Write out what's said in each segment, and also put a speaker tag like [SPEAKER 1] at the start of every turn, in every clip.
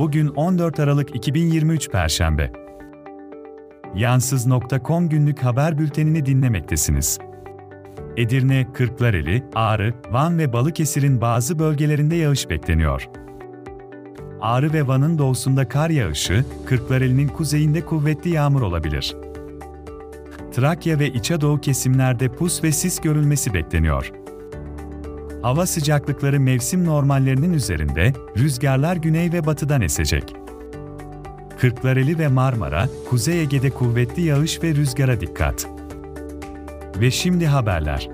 [SPEAKER 1] Bugün 14 Aralık 2023 Perşembe. Yansız.com günlük haber bültenini dinlemektesiniz. Edirne, Kırklareli, Ağrı, Van ve Balıkesir'in bazı bölgelerinde yağış bekleniyor. Ağrı ve Van'ın doğusunda kar yağışı, Kırklareli'nin kuzeyinde kuvvetli yağmur olabilir. Trakya ve İç Doğu kesimlerde pus ve sis görülmesi bekleniyor. Hava sıcaklıkları mevsim normallerinin üzerinde, rüzgarlar güney ve batıdan esecek. Kırklareli ve Marmara, Kuzey Ege'de kuvvetli yağış ve rüzgara dikkat. Ve şimdi haberler.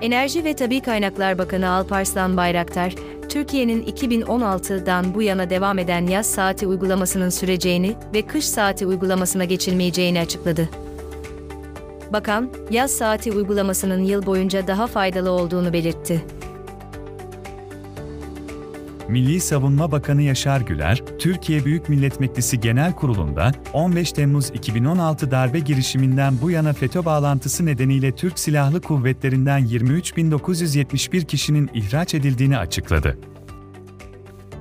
[SPEAKER 2] Enerji ve Tabi Kaynaklar Bakanı Alparslan Bayraktar, Türkiye'nin 2016'dan bu yana devam eden yaz saati uygulamasının süreceğini ve kış saati uygulamasına geçilmeyeceğini açıkladı. Bakan, yaz saati uygulamasının yıl boyunca daha faydalı olduğunu belirtti.
[SPEAKER 1] Milli Savunma Bakanı Yaşar Güler, Türkiye Büyük Millet Meclisi Genel Kurulu'nda 15 Temmuz 2016 darbe girişiminden bu yana FETÖ bağlantısı nedeniyle Türk Silahlı Kuvvetleri'nden 23.971 kişinin ihraç edildiğini açıkladı.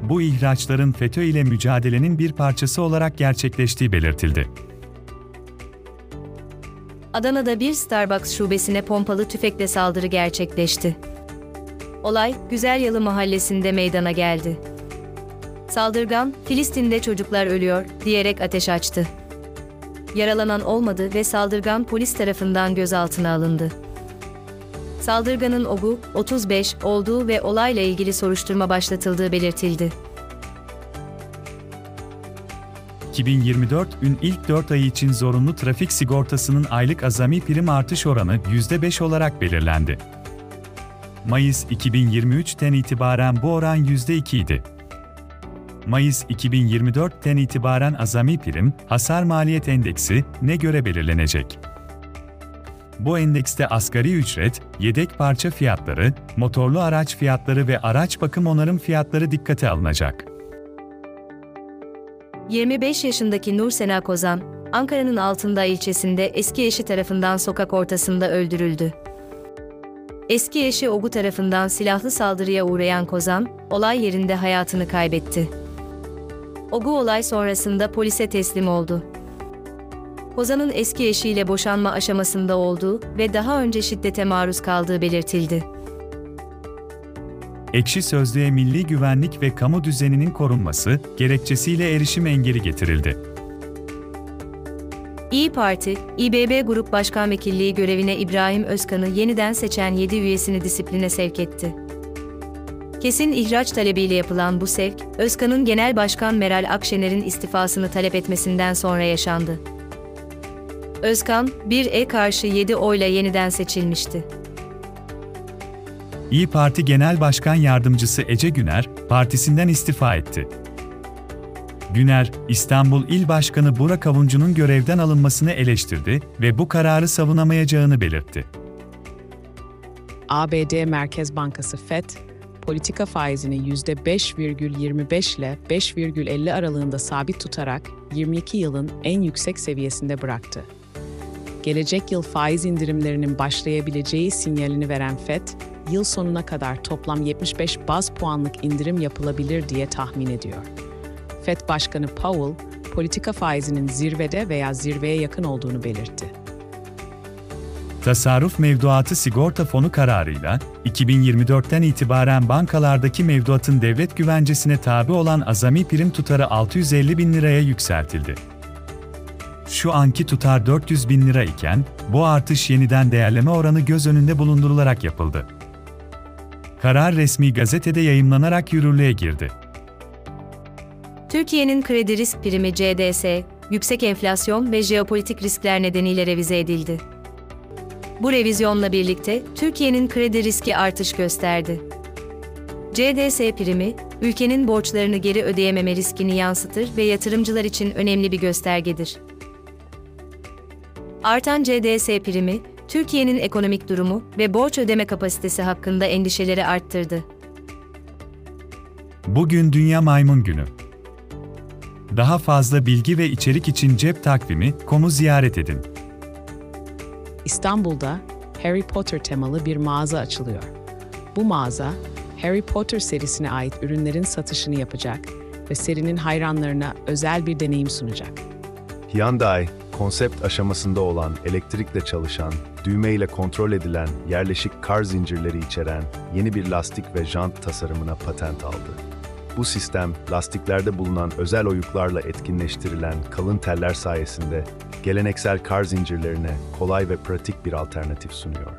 [SPEAKER 1] Bu ihraçların FETÖ ile mücadelenin bir parçası olarak gerçekleştiği belirtildi.
[SPEAKER 2] Adana'da bir Starbucks şubesine pompalı tüfekle saldırı gerçekleşti. Olay, Güzelyalı mahallesinde meydana geldi. Saldırgan, Filistin'de çocuklar ölüyor diyerek ateş açtı. Yaralanan olmadı ve saldırgan polis tarafından gözaltına alındı. Saldırganın OGU 35 olduğu ve olayla ilgili soruşturma başlatıldığı belirtildi.
[SPEAKER 1] 2024'ün ilk 4 ayı için zorunlu trafik sigortasının aylık azami prim artış oranı %5 olarak belirlendi. Mayıs 2023'ten itibaren bu oran %2 idi. Mayıs 2024'ten itibaren azami prim, hasar maliyet endeksi ne göre belirlenecek? Bu endekste asgari ücret, yedek parça fiyatları, motorlu araç fiyatları ve araç bakım onarım fiyatları dikkate alınacak.
[SPEAKER 2] 25 yaşındaki Nur Sena Kozan, Ankara'nın Altındağ ilçesinde eski eşi tarafından sokak ortasında öldürüldü. Eski eşi Ogu tarafından silahlı saldırıya uğrayan Kozan, olay yerinde hayatını kaybetti. Ogu olay sonrasında polise teslim oldu. Kozan'ın eski eşiyle boşanma aşamasında olduğu ve daha önce şiddete maruz kaldığı belirtildi.
[SPEAKER 1] Ekşi Sözlüğe milli güvenlik ve kamu düzeninin korunması gerekçesiyle erişim engeli getirildi.
[SPEAKER 2] İyi Parti, İBB Grup Başkan Vekilliği görevine İbrahim Özkan'ı yeniden seçen 7 üyesini disipline sevk etti. Kesin ihraç talebiyle yapılan bu sevk, Özkan'ın Genel Başkan Meral Akşener'in istifasını talep etmesinden sonra yaşandı. Özkan, 1'e karşı 7 oyla yeniden seçilmişti.
[SPEAKER 1] İyi Parti Genel Başkan Yardımcısı Ece Güner, partisinden istifa etti. Güner, İstanbul İl Başkanı Burak Avuncu'nun görevden alınmasını eleştirdi ve bu kararı savunamayacağını belirtti.
[SPEAKER 3] ABD Merkez Bankası FED, politika faizini %5,25 ile 5,50 aralığında sabit tutarak 22 yılın en yüksek seviyesinde bıraktı. Gelecek yıl faiz indirimlerinin başlayabileceği sinyalini veren FED, yıl sonuna kadar toplam 75 baz puanlık indirim yapılabilir diye tahmin ediyor. FED Başkanı Powell, politika faizinin zirvede veya zirveye yakın olduğunu belirtti.
[SPEAKER 1] Tasarruf Mevduatı Sigorta Fonu kararıyla 2024'ten itibaren bankalardaki mevduatın devlet güvencesine tabi olan azami prim tutarı 650 bin liraya yükseltildi. Şu anki tutar 400 bin lira iken, bu artış yeniden değerleme oranı göz önünde bulundurularak yapıldı. Karar resmi gazetede yayımlanarak yürürlüğe girdi.
[SPEAKER 2] Türkiye'nin kredi risk primi CDS, yüksek enflasyon ve jeopolitik riskler nedeniyle revize edildi. Bu revizyonla birlikte Türkiye'nin kredi riski artış gösterdi. CDS primi, ülkenin borçlarını geri ödeyememe riskini yansıtır ve yatırımcılar için önemli bir göstergedir. Artan CDS primi, Türkiye'nin ekonomik durumu ve borç ödeme kapasitesi hakkında endişeleri arttırdı.
[SPEAKER 1] Bugün Dünya Maymun Günü. Daha fazla bilgi ve içerik için cep takvimi komu ziyaret edin.
[SPEAKER 3] İstanbul'da Harry Potter temalı bir mağaza açılıyor. Bu mağaza, Harry Potter serisine ait ürünlerin satışını yapacak ve serinin hayranlarına özel bir deneyim sunacak.
[SPEAKER 4] Hyundai, konsept aşamasında olan elektrikle çalışan, düğmeyle kontrol edilen yerleşik kar zincirleri içeren yeni bir lastik ve jant tasarımına patent aldı. Bu sistem, lastiklerde bulunan özel oyuklarla etkinleştirilen kalın teller sayesinde geleneksel kar zincirlerine kolay ve pratik bir alternatif sunuyor.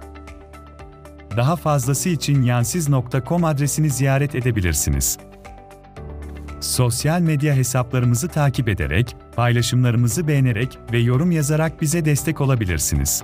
[SPEAKER 1] Daha fazlası için yansiz.com adresini ziyaret edebilirsiniz. Sosyal medya hesaplarımızı takip ederek, paylaşımlarımızı beğenerek ve yorum yazarak bize destek olabilirsiniz.